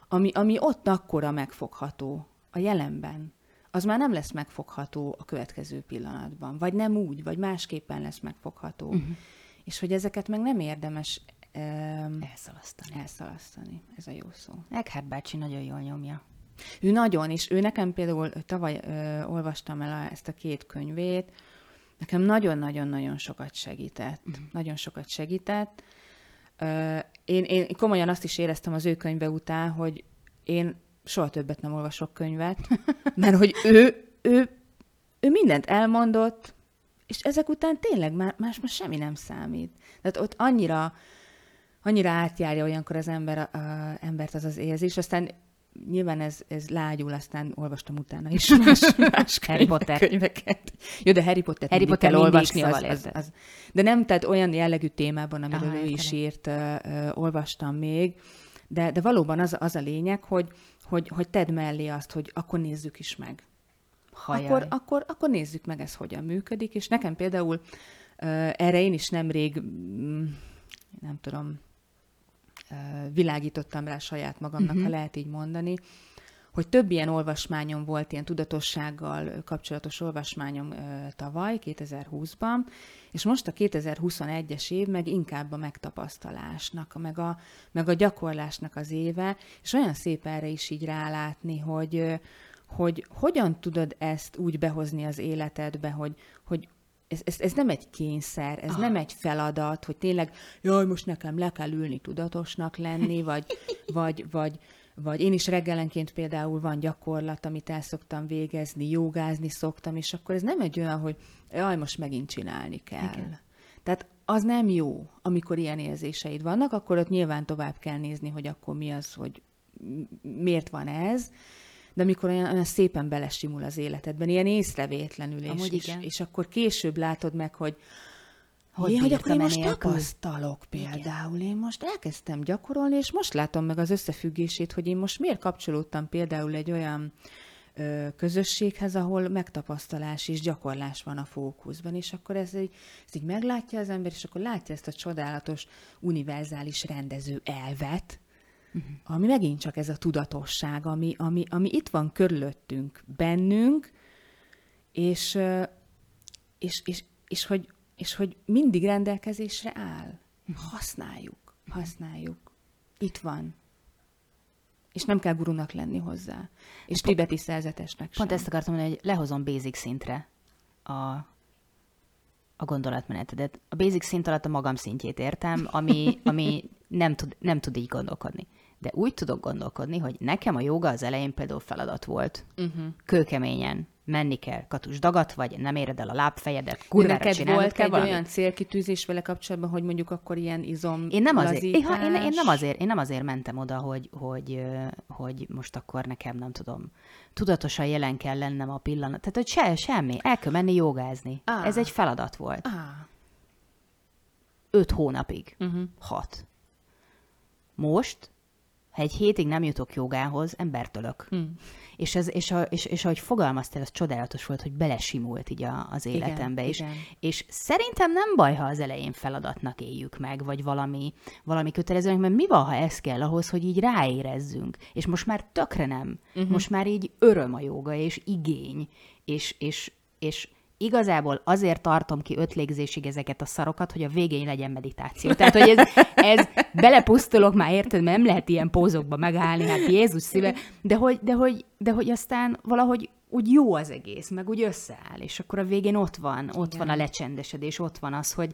ami, ami ott akkora megfogható a jelenben, az már nem lesz megfogható a következő pillanatban, vagy nem úgy, vagy másképpen lesz megfogható. Uh-huh. És hogy ezeket meg nem érdemes um, elszalasztani. Elszalasztani, ez a jó szó. Eckhart bácsi nagyon jól nyomja. Ő nagyon, és ő nekem például tavaly ö, olvastam el ezt a két könyvét, nekem nagyon-nagyon-nagyon sokat segített. Uh-huh. Nagyon sokat segített. Én, én komolyan azt is éreztem az ő könyve után, hogy én soha többet nem olvasok könyvet, mert hogy ő, ő, ő mindent elmondott, és ezek után tényleg már, más már semmi nem számít. Tehát ott annyira, annyira átjárja olyankor az ember, a, a, embert az az érzés, aztán nyilván ez, ez lágyul, aztán olvastam utána is más, más Harry Potter. könyveket. Jó, de Harry Potter Harry Potter kell olvasni. Az, az, az, de nem, tehát olyan jellegű témában, amiről Aha, ő is írt, uh, uh, olvastam még, de, de valóban az, az a lényeg, hogy, hogy, hogy tedd mellé azt, hogy akkor nézzük is meg. Akkor, akkor, akkor nézzük meg, ez hogyan működik, és nekem például uh, erre én is nemrég, mm, nem tudom, világítottam rá saját magamnak, uh-huh. ha mhm. lehet így mondani, hogy több ilyen olvasmányom volt, ilyen tudatossággal kapcsolatos olvasmányom tavaly, 2020-ban, és most a 2021-es év meg inkább a megtapasztalásnak, meg a, meg a gyakorlásnak az éve, és olyan szép erre is így rálátni, hogy, hogy hogyan tudod ezt úgy behozni az életedbe, hogy, hogy ez, ez, ez nem egy kényszer, ez Aha. nem egy feladat, hogy tényleg, jaj, most nekem le kell ülni tudatosnak lenni, vagy, vagy, vagy, vagy én is reggelenként például van gyakorlat, amit el szoktam végezni, jogázni szoktam, és akkor ez nem egy olyan, hogy jaj, most megint csinálni kell. Igen. Tehát az nem jó, amikor ilyen érzéseid vannak, akkor ott nyilván tovább kell nézni, hogy akkor mi az, hogy miért van ez, de amikor olyan, olyan szépen belesimul az életedben, ilyen észrevétlenül, és, és, és akkor később látod meg, hogy hogy, én, hogy akkor én most tapasztalok például. Igen. Én most elkezdtem gyakorolni, és most látom meg az összefüggését, hogy én most miért kapcsolódtam például egy olyan ö, közösséghez, ahol megtapasztalás és gyakorlás van a fókuszban, és akkor ez így, ez így meglátja az ember, és akkor látja ezt a csodálatos, univerzális rendező elvet, uh-huh. ami megint csak ez a tudatosság, ami, ami, ami itt van körülöttünk, bennünk, és, és, és, és, hogy, és hogy mindig rendelkezésre áll. Uh-huh. Használjuk, használjuk. Itt van. És nem kell gurunak lenni hozzá. És pont, tibeti szerzetesnek sem. Pont ezt akartam mondani, hogy lehozom basic szintre a, a gondolatmenetedet. A basic szint alatt a magam szintjét értem, ami, ami nem, tud, nem tud így gondolkodni de úgy tudok gondolkodni, hogy nekem a joga az elején például feladat volt. Uh-huh. Kőkeményen. menni kell, katus dagat vagy, nem éred el a lábfejedet, kurvára neked volt kell egy valamit. olyan célkitűzés vele kapcsolatban, hogy mondjuk akkor ilyen izom én nem azért, én, én, én, nem azért, én nem azért mentem oda, hogy, hogy, hogy most akkor nekem, nem tudom, tudatosan jelen kell lennem a pillanat. Tehát, hogy se, semmi. El kell menni jogázni. Ah. Ez egy feladat volt. Ah. Öt hónapig. Uh-huh. Hat. Most, ha egy hétig nem jutok jogához, embertölök. Hmm. És, ez, és, a, és, és ahogy fogalmaztál, ez csodálatos volt, hogy belesimult így a, az életembe is. Igen. És szerintem nem baj, ha az elején feladatnak éljük meg, vagy valami, valami kötelezőnek, mert mi van, ha ez kell ahhoz, hogy így ráérezzünk. És most már tökre nem. Uh-huh. Most már így öröm a joga, és igény, és, és, és igazából azért tartom ki öt légzésig ezeket a szarokat, hogy a végén legyen meditáció. Tehát, hogy ez, ez belepusztulok már, érted, mert nem lehet ilyen pózokba megállni, hát Jézus szíve, de hogy, de hogy, de hogy aztán valahogy úgy jó az egész, meg úgy összeáll, és akkor a végén ott van, ott Igen. van a lecsendesedés, ott van az, hogy,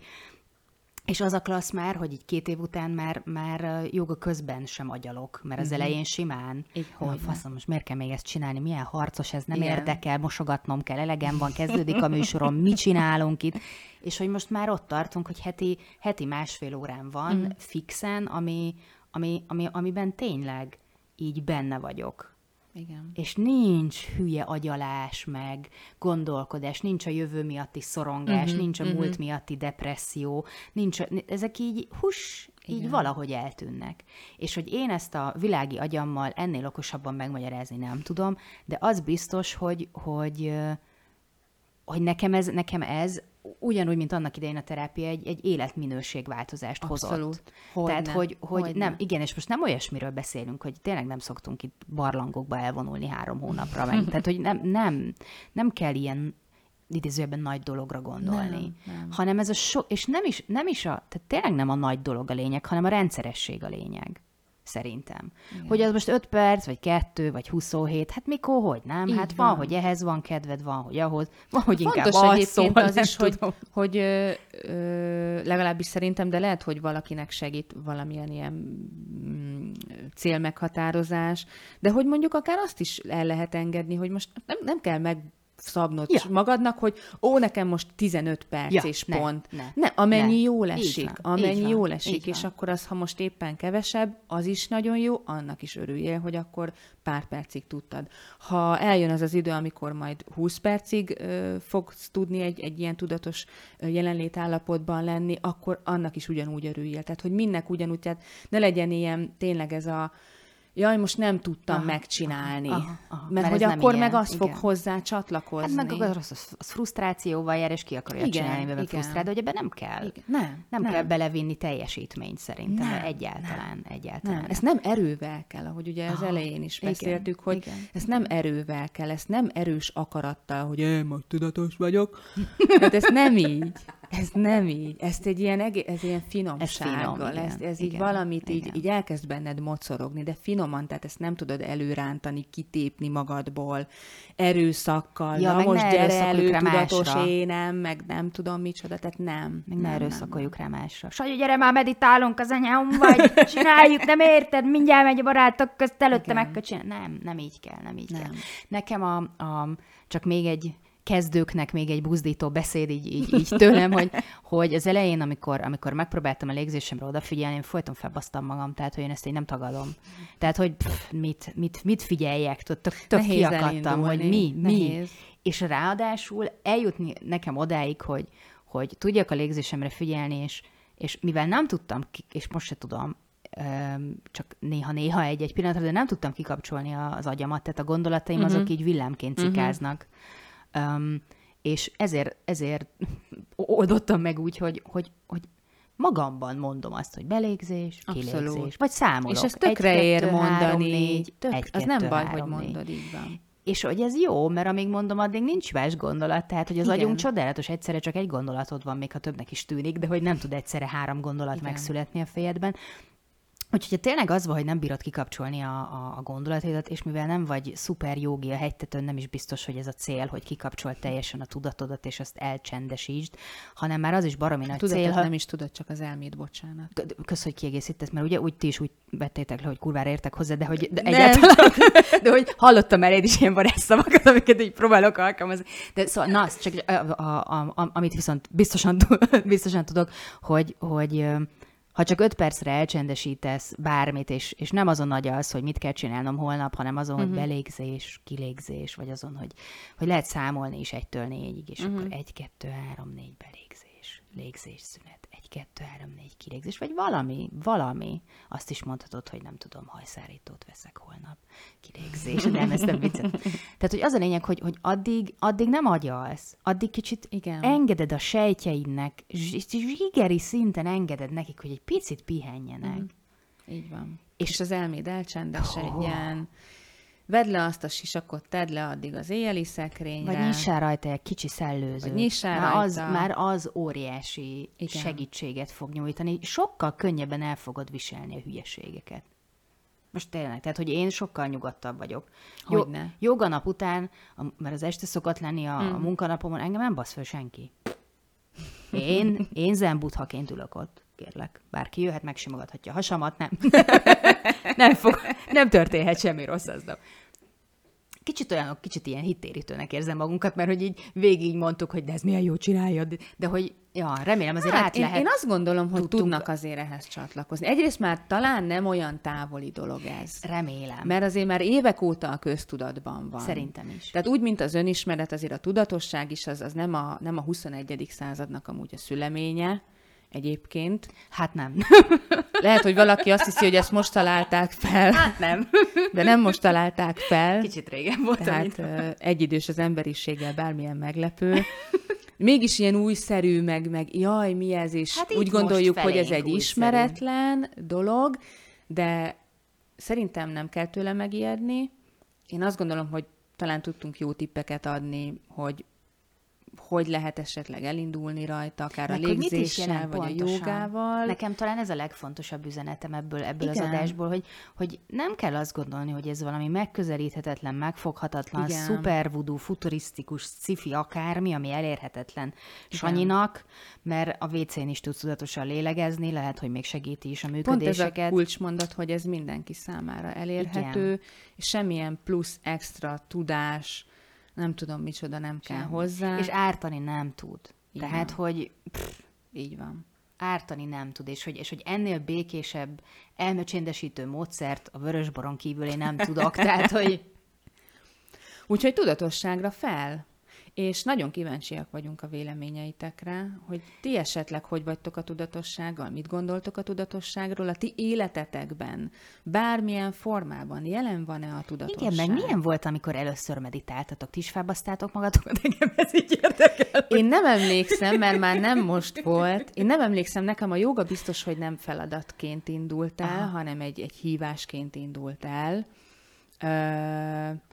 és az a klassz már, hogy így két év után már, már joga közben sem agyalok, mert az uh-huh. elején simán. Így hogy faszom, most miért kell még ezt csinálni? Milyen harcos ez? Nem Igen. érdekel, mosogatnom kell, elegem van, kezdődik a műsorom, mit csinálunk itt? És hogy most már ott tartunk, hogy heti, heti másfél órán van uh-huh. fixen, ami, ami, ami, amiben tényleg így benne vagyok. Igen. És nincs hülye agyalás, meg gondolkodás, nincs a jövő miatti szorongás, uh-huh, nincs a uh-huh. múlt miatti depresszió, nincs, ezek így, hus, így Igen. valahogy eltűnnek. És hogy én ezt a világi agyammal ennél okosabban megmagyarázni nem tudom, de az biztos, hogy, hogy, hogy nekem ez, nekem ez ugyanúgy, mint annak idején a terápia, egy, egy életminőségváltozást Abszolút. hozott. Hogy Tehát, hogy, hogy, hogy nem, ne. igen, és most nem olyasmiről beszélünk, hogy tényleg nem szoktunk itt barlangokba elvonulni három hónapra, meg. Tehát, hogy nem, nem, nem kell ilyen idézőjelben nagy dologra gondolni, nem, nem. hanem ez a so, és nem is, nem is a, tehát tényleg nem a nagy dolog a lényeg, hanem a rendszeresség a lényeg szerintem. Igen. Hogy az most 5 perc, vagy 2, vagy 27, hát mikor, hogy nem? Így hát van, van, hogy ehhez van kedved, van, hogy ahhoz, van, hogy Fontos inkább az egyébként szól, az is, hogy, hogy ö, ö, legalábbis szerintem, de lehet, hogy valakinek segít valamilyen ilyen mm, célmeghatározás, de hogy mondjuk akár azt is el lehet engedni, hogy most nem, nem kell meg szabnod ja. magadnak, hogy ó, nekem most 15 perc ja, és ne, pont. Ne, ne amennyi ne. jól esik, van, amennyi jól esik, és van. akkor az, ha most éppen kevesebb, az is nagyon jó, annak is örüljél, hogy akkor pár percig tudtad. Ha eljön az az idő, amikor majd 20 percig ö, fogsz tudni egy, egy ilyen tudatos jelenlét állapotban lenni, akkor annak is ugyanúgy örüljél. Tehát, hogy mindnek ugyanúgy, tehát ne legyen ilyen tényleg ez a jaj, most nem tudtam aha, megcsinálni. Aha, aha, mert, mert hogy akkor meg az igen. fog hozzá csatlakozni. Hát meg az, az, az frusztrációval jár, és ki akarja igen, csinálni, mert frusztrál, de hogy ebben nem kell. Igen. Nem, nem, nem kell belevinni teljesítményt szerintem, nem, egyáltalán, nem, egyáltalán. Nem. Ezt nem erővel kell, ahogy ugye az elején is beszéltük, igen, hogy igen. ezt nem erővel kell, ezt nem erős akarattal, hogy én most tudatos vagyok. hát ez nem így. Ez nem így. Ezt egy ilyen, ez ilyen finomsággal, ez, finom, ez, ez igen, így valamit igen. Így, így elkezd benned mocorogni, de finoman, tehát ezt nem tudod előrántani, kitépni magadból, erőszakkal, ja, na most gyere elő, tudatos énem, meg nem tudom micsoda, tehát nem. Meg ne erőszakoljuk rá másra. Sanyi, gyere már, meditálunk az anyám, vagy csináljuk, nem érted, mindjárt megy a barátok közt, előtte meg kell csinálni. Nem, nem így kell, nem így nem. kell. Nekem a, a, csak még egy kezdőknek még egy buzdító beszéd így, így, így tőlem, hogy, hogy az elején, amikor, amikor megpróbáltam a légzésemre odafigyelni, én folyton felbasztam magam, tehát hogy én ezt én nem tagadom. Tehát, hogy pff, mit, mit, mit figyeljek, tök, tök kiakadtam, hogy mi, mi. És ráadásul eljutni nekem odáig, hogy, hogy tudjak a légzésemre figyelni, és, és mivel nem tudtam, és most se tudom, csak néha-néha egy-egy pillanatra, de nem tudtam kikapcsolni az agyamat, tehát a gondolataim uh-huh. azok így villámként mhm. cikáznak. Uh-huh Um, és ezért, ezért oldottam meg úgy, hogy, hogy, hogy magamban mondom azt, hogy belégzés, kilégzés, Abszolút. vagy számolok. És ez tökre egy, ér kettő, mondani. Három, négy, tök, egy, az kettő, nem baj, három, hogy mondod, így van. És hogy ez jó, mert amíg mondom, addig nincs más gondolat, tehát hogy az Igen. agyunk csodálatos, egyszerre csak egy gondolatod van, még ha többnek is tűnik, de hogy nem tud egyszerre három gondolat Igen. megszületni a fejedben. Úgyhogy tényleg az van, hogy nem bírod kikapcsolni a, a, a gondolataidat, és mivel nem vagy szuper jogi a hegytetőn, nem is biztos, hogy ez a cél, hogy kikapcsol teljesen a tudatodat, és azt elcsendesítsd, hanem már az is baromi nagy Tudatot cél. Ha... nem is tudod, csak az elmét, bocsánat. Kösz, hogy kiegészítesz, mert ugye úgy ti is úgy vettétek le, hogy kurvára értek hozzá, de hogy de egyáltalán, de hogy hallottam már én is ilyen varázsszavakat, amiket így próbálok alkalmazni. De szóval, na, csak a, a, a, a, amit viszont biztosan, biztosan tudok, hogy, hogy ha csak öt percre elcsendesítesz bármit, és, és nem azon nagy az, hogy mit kell csinálnom holnap, hanem azon, uh-huh. hogy mhm. belégzés, kilégzés, vagy azon, hogy, hogy lehet számolni is egytől négyig, és uh-huh. akkor egy, kettő, három, négy belégzés, légzés, szünet kettő, három, négy kilégzés, vagy valami, valami. Azt is mondhatod, hogy nem tudom, hajszárítót veszek holnap, kilégzés, de nem, ezt nem viccet. Tehát, hogy az a lényeg, hogy, hogy addig, addig nem agyalsz, addig kicsit Igen. engeded a sejtjeidnek, zsigeri szinten engeded nekik, hogy egy picit pihenjenek. Mm. Így van. És, és az elméd elcsendesedjen. Oh vedd le azt a sisakot, tedd le addig az éjjeli szekrényre. Vagy nyissál rajta egy kicsi szellőzőt. Vagy nyissál már rajta. Az, már az óriási Igen. segítséget fog nyújtani. Sokkal könnyebben el fogod viselni a hülyeségeket. Most tényleg, tehát, hogy én sokkal nyugodtabb vagyok. Hogyne. Joga nap után, a, mert az este szokott lenni a, mm. a munkanapomon, engem nem basz föl senki. Én, én zen buthaként ülök ott, kérlek. Bárki jöhet, megsimogathatja a hasamat, nem. nem, fog, nem történhet semmi rossz aznap kicsit olyanok, kicsit ilyen hittérítőnek érzem magunkat, mert hogy így végig mondtuk, hogy de ez milyen jó csináljad, de hogy ja, remélem azért hát, át én, lehet. Én azt gondolom, hogy tudtunk... tudnak azért ehhez csatlakozni. Egyrészt már talán nem olyan távoli dolog ez. Remélem. Mert azért már évek óta a köztudatban van. Szerintem is. Tehát úgy, mint az önismeret, azért a tudatosság is az, az nem, a, nem a 21. századnak amúgy a szüleménye, egyébként. Hát nem. Lehet, hogy valaki azt hiszi, hogy ezt most találták fel. Hát nem. De nem most találták fel. Kicsit régen volt. Tehát egyidős az emberiséggel bármilyen meglepő. Mégis ilyen újszerű, meg, meg jaj, mi ez, és hát úgy gondoljuk, hogy ez egy újszerű. ismeretlen dolog, de szerintem nem kell tőle megijedni. Én azt gondolom, hogy talán tudtunk jó tippeket adni, hogy hogy lehet esetleg elindulni rajta, akár Meg, a légzéssel, vagy pontosan. a jogával. Nekem talán ez a legfontosabb üzenetem ebből, ebből az adásból, hogy, hogy nem kell azt gondolni, hogy ez valami megközelíthetetlen, megfoghatatlan, Igen. szuper voodoo, futurisztikus, sci akármi, ami elérhetetlen Igen. Sanyinak, mert a WC-n is tudsz tudatosan lélegezni, lehet, hogy még segíti is a működéseket. Pont ez a kulcsmondat, hogy ez mindenki számára elérhető, Igen. és semmilyen plusz extra tudás, nem tudom, micsoda nem kell Semmi. hozzá. És ártani nem tud. Így Tehát, van. hogy pff, így van. Ártani nem tud, és hogy, és hogy ennél békésebb, elmecsendesítő módszert a vörösboron kívül én nem tudok. Tehát, hogy... Úgyhogy tudatosságra fel és nagyon kíváncsiak vagyunk a véleményeitekre, hogy ti esetleg hogy vagytok a tudatossággal, mit gondoltok a tudatosságról, a ti életetekben, bármilyen formában jelen van-e a tudatosság? Igen, meg milyen volt, amikor először meditáltatok? Ti is felbasztáltok magatokat? Engem ez így érdekel. Én nem emlékszem, mert már nem most volt. Én nem emlékszem, nekem a joga biztos, hogy nem feladatként indult el, Aha. hanem egy, egy hívásként indult el. Ö-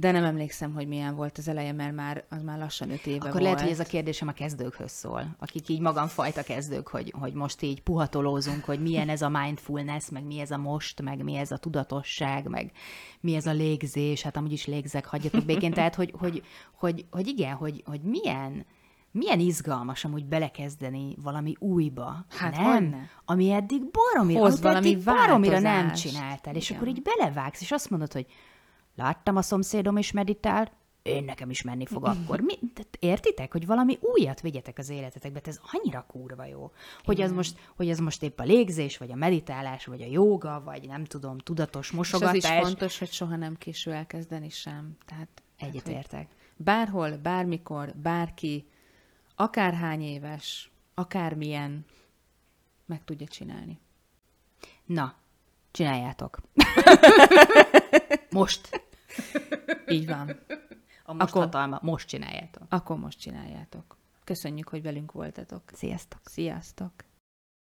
de nem emlékszem, hogy milyen volt az eleje, mert már az már lassan öt éve Akkor volt. lehet, hogy ez a kérdésem a kezdőkhöz szól, akik így magamfajta kezdők, hogy, hogy most így puhatolózunk, hogy milyen ez a mindfulness, meg mi ez a most, meg mi ez a tudatosság, meg mi ez a légzés, hát amúgy is légzek, hagyjatok békén. Tehát, hogy, hogy, hogy, hogy igen, hogy, hogy milyen, milyen izgalmas amúgy belekezdeni valami újba, hát nem? Ami eddig baromira, Hoz valami eddig baromira nem csináltál, és akkor így belevágsz, és azt mondod, hogy láttam a szomszédom is meditál, én nekem is menni fog akkor. Mi, értitek, hogy valami újat vigyetek az életetekbe, ez annyira kurva jó. Hogy ez, most, hogy ez most épp a légzés, vagy a meditálás, vagy a jóga, vagy nem tudom, tudatos mosogatás. És az is fontos, hogy soha nem késő elkezdeni sem. Tehát, Egyetértek. Bárhol, bármikor, bárki, akárhány éves, akármilyen, meg tudja csinálni. Na, csináljátok. Most. Így van. A most akkor, hatalma, most csináljátok. Akkor most csináljátok. Köszönjük, hogy velünk voltatok. Sziasztok. Sziasztok.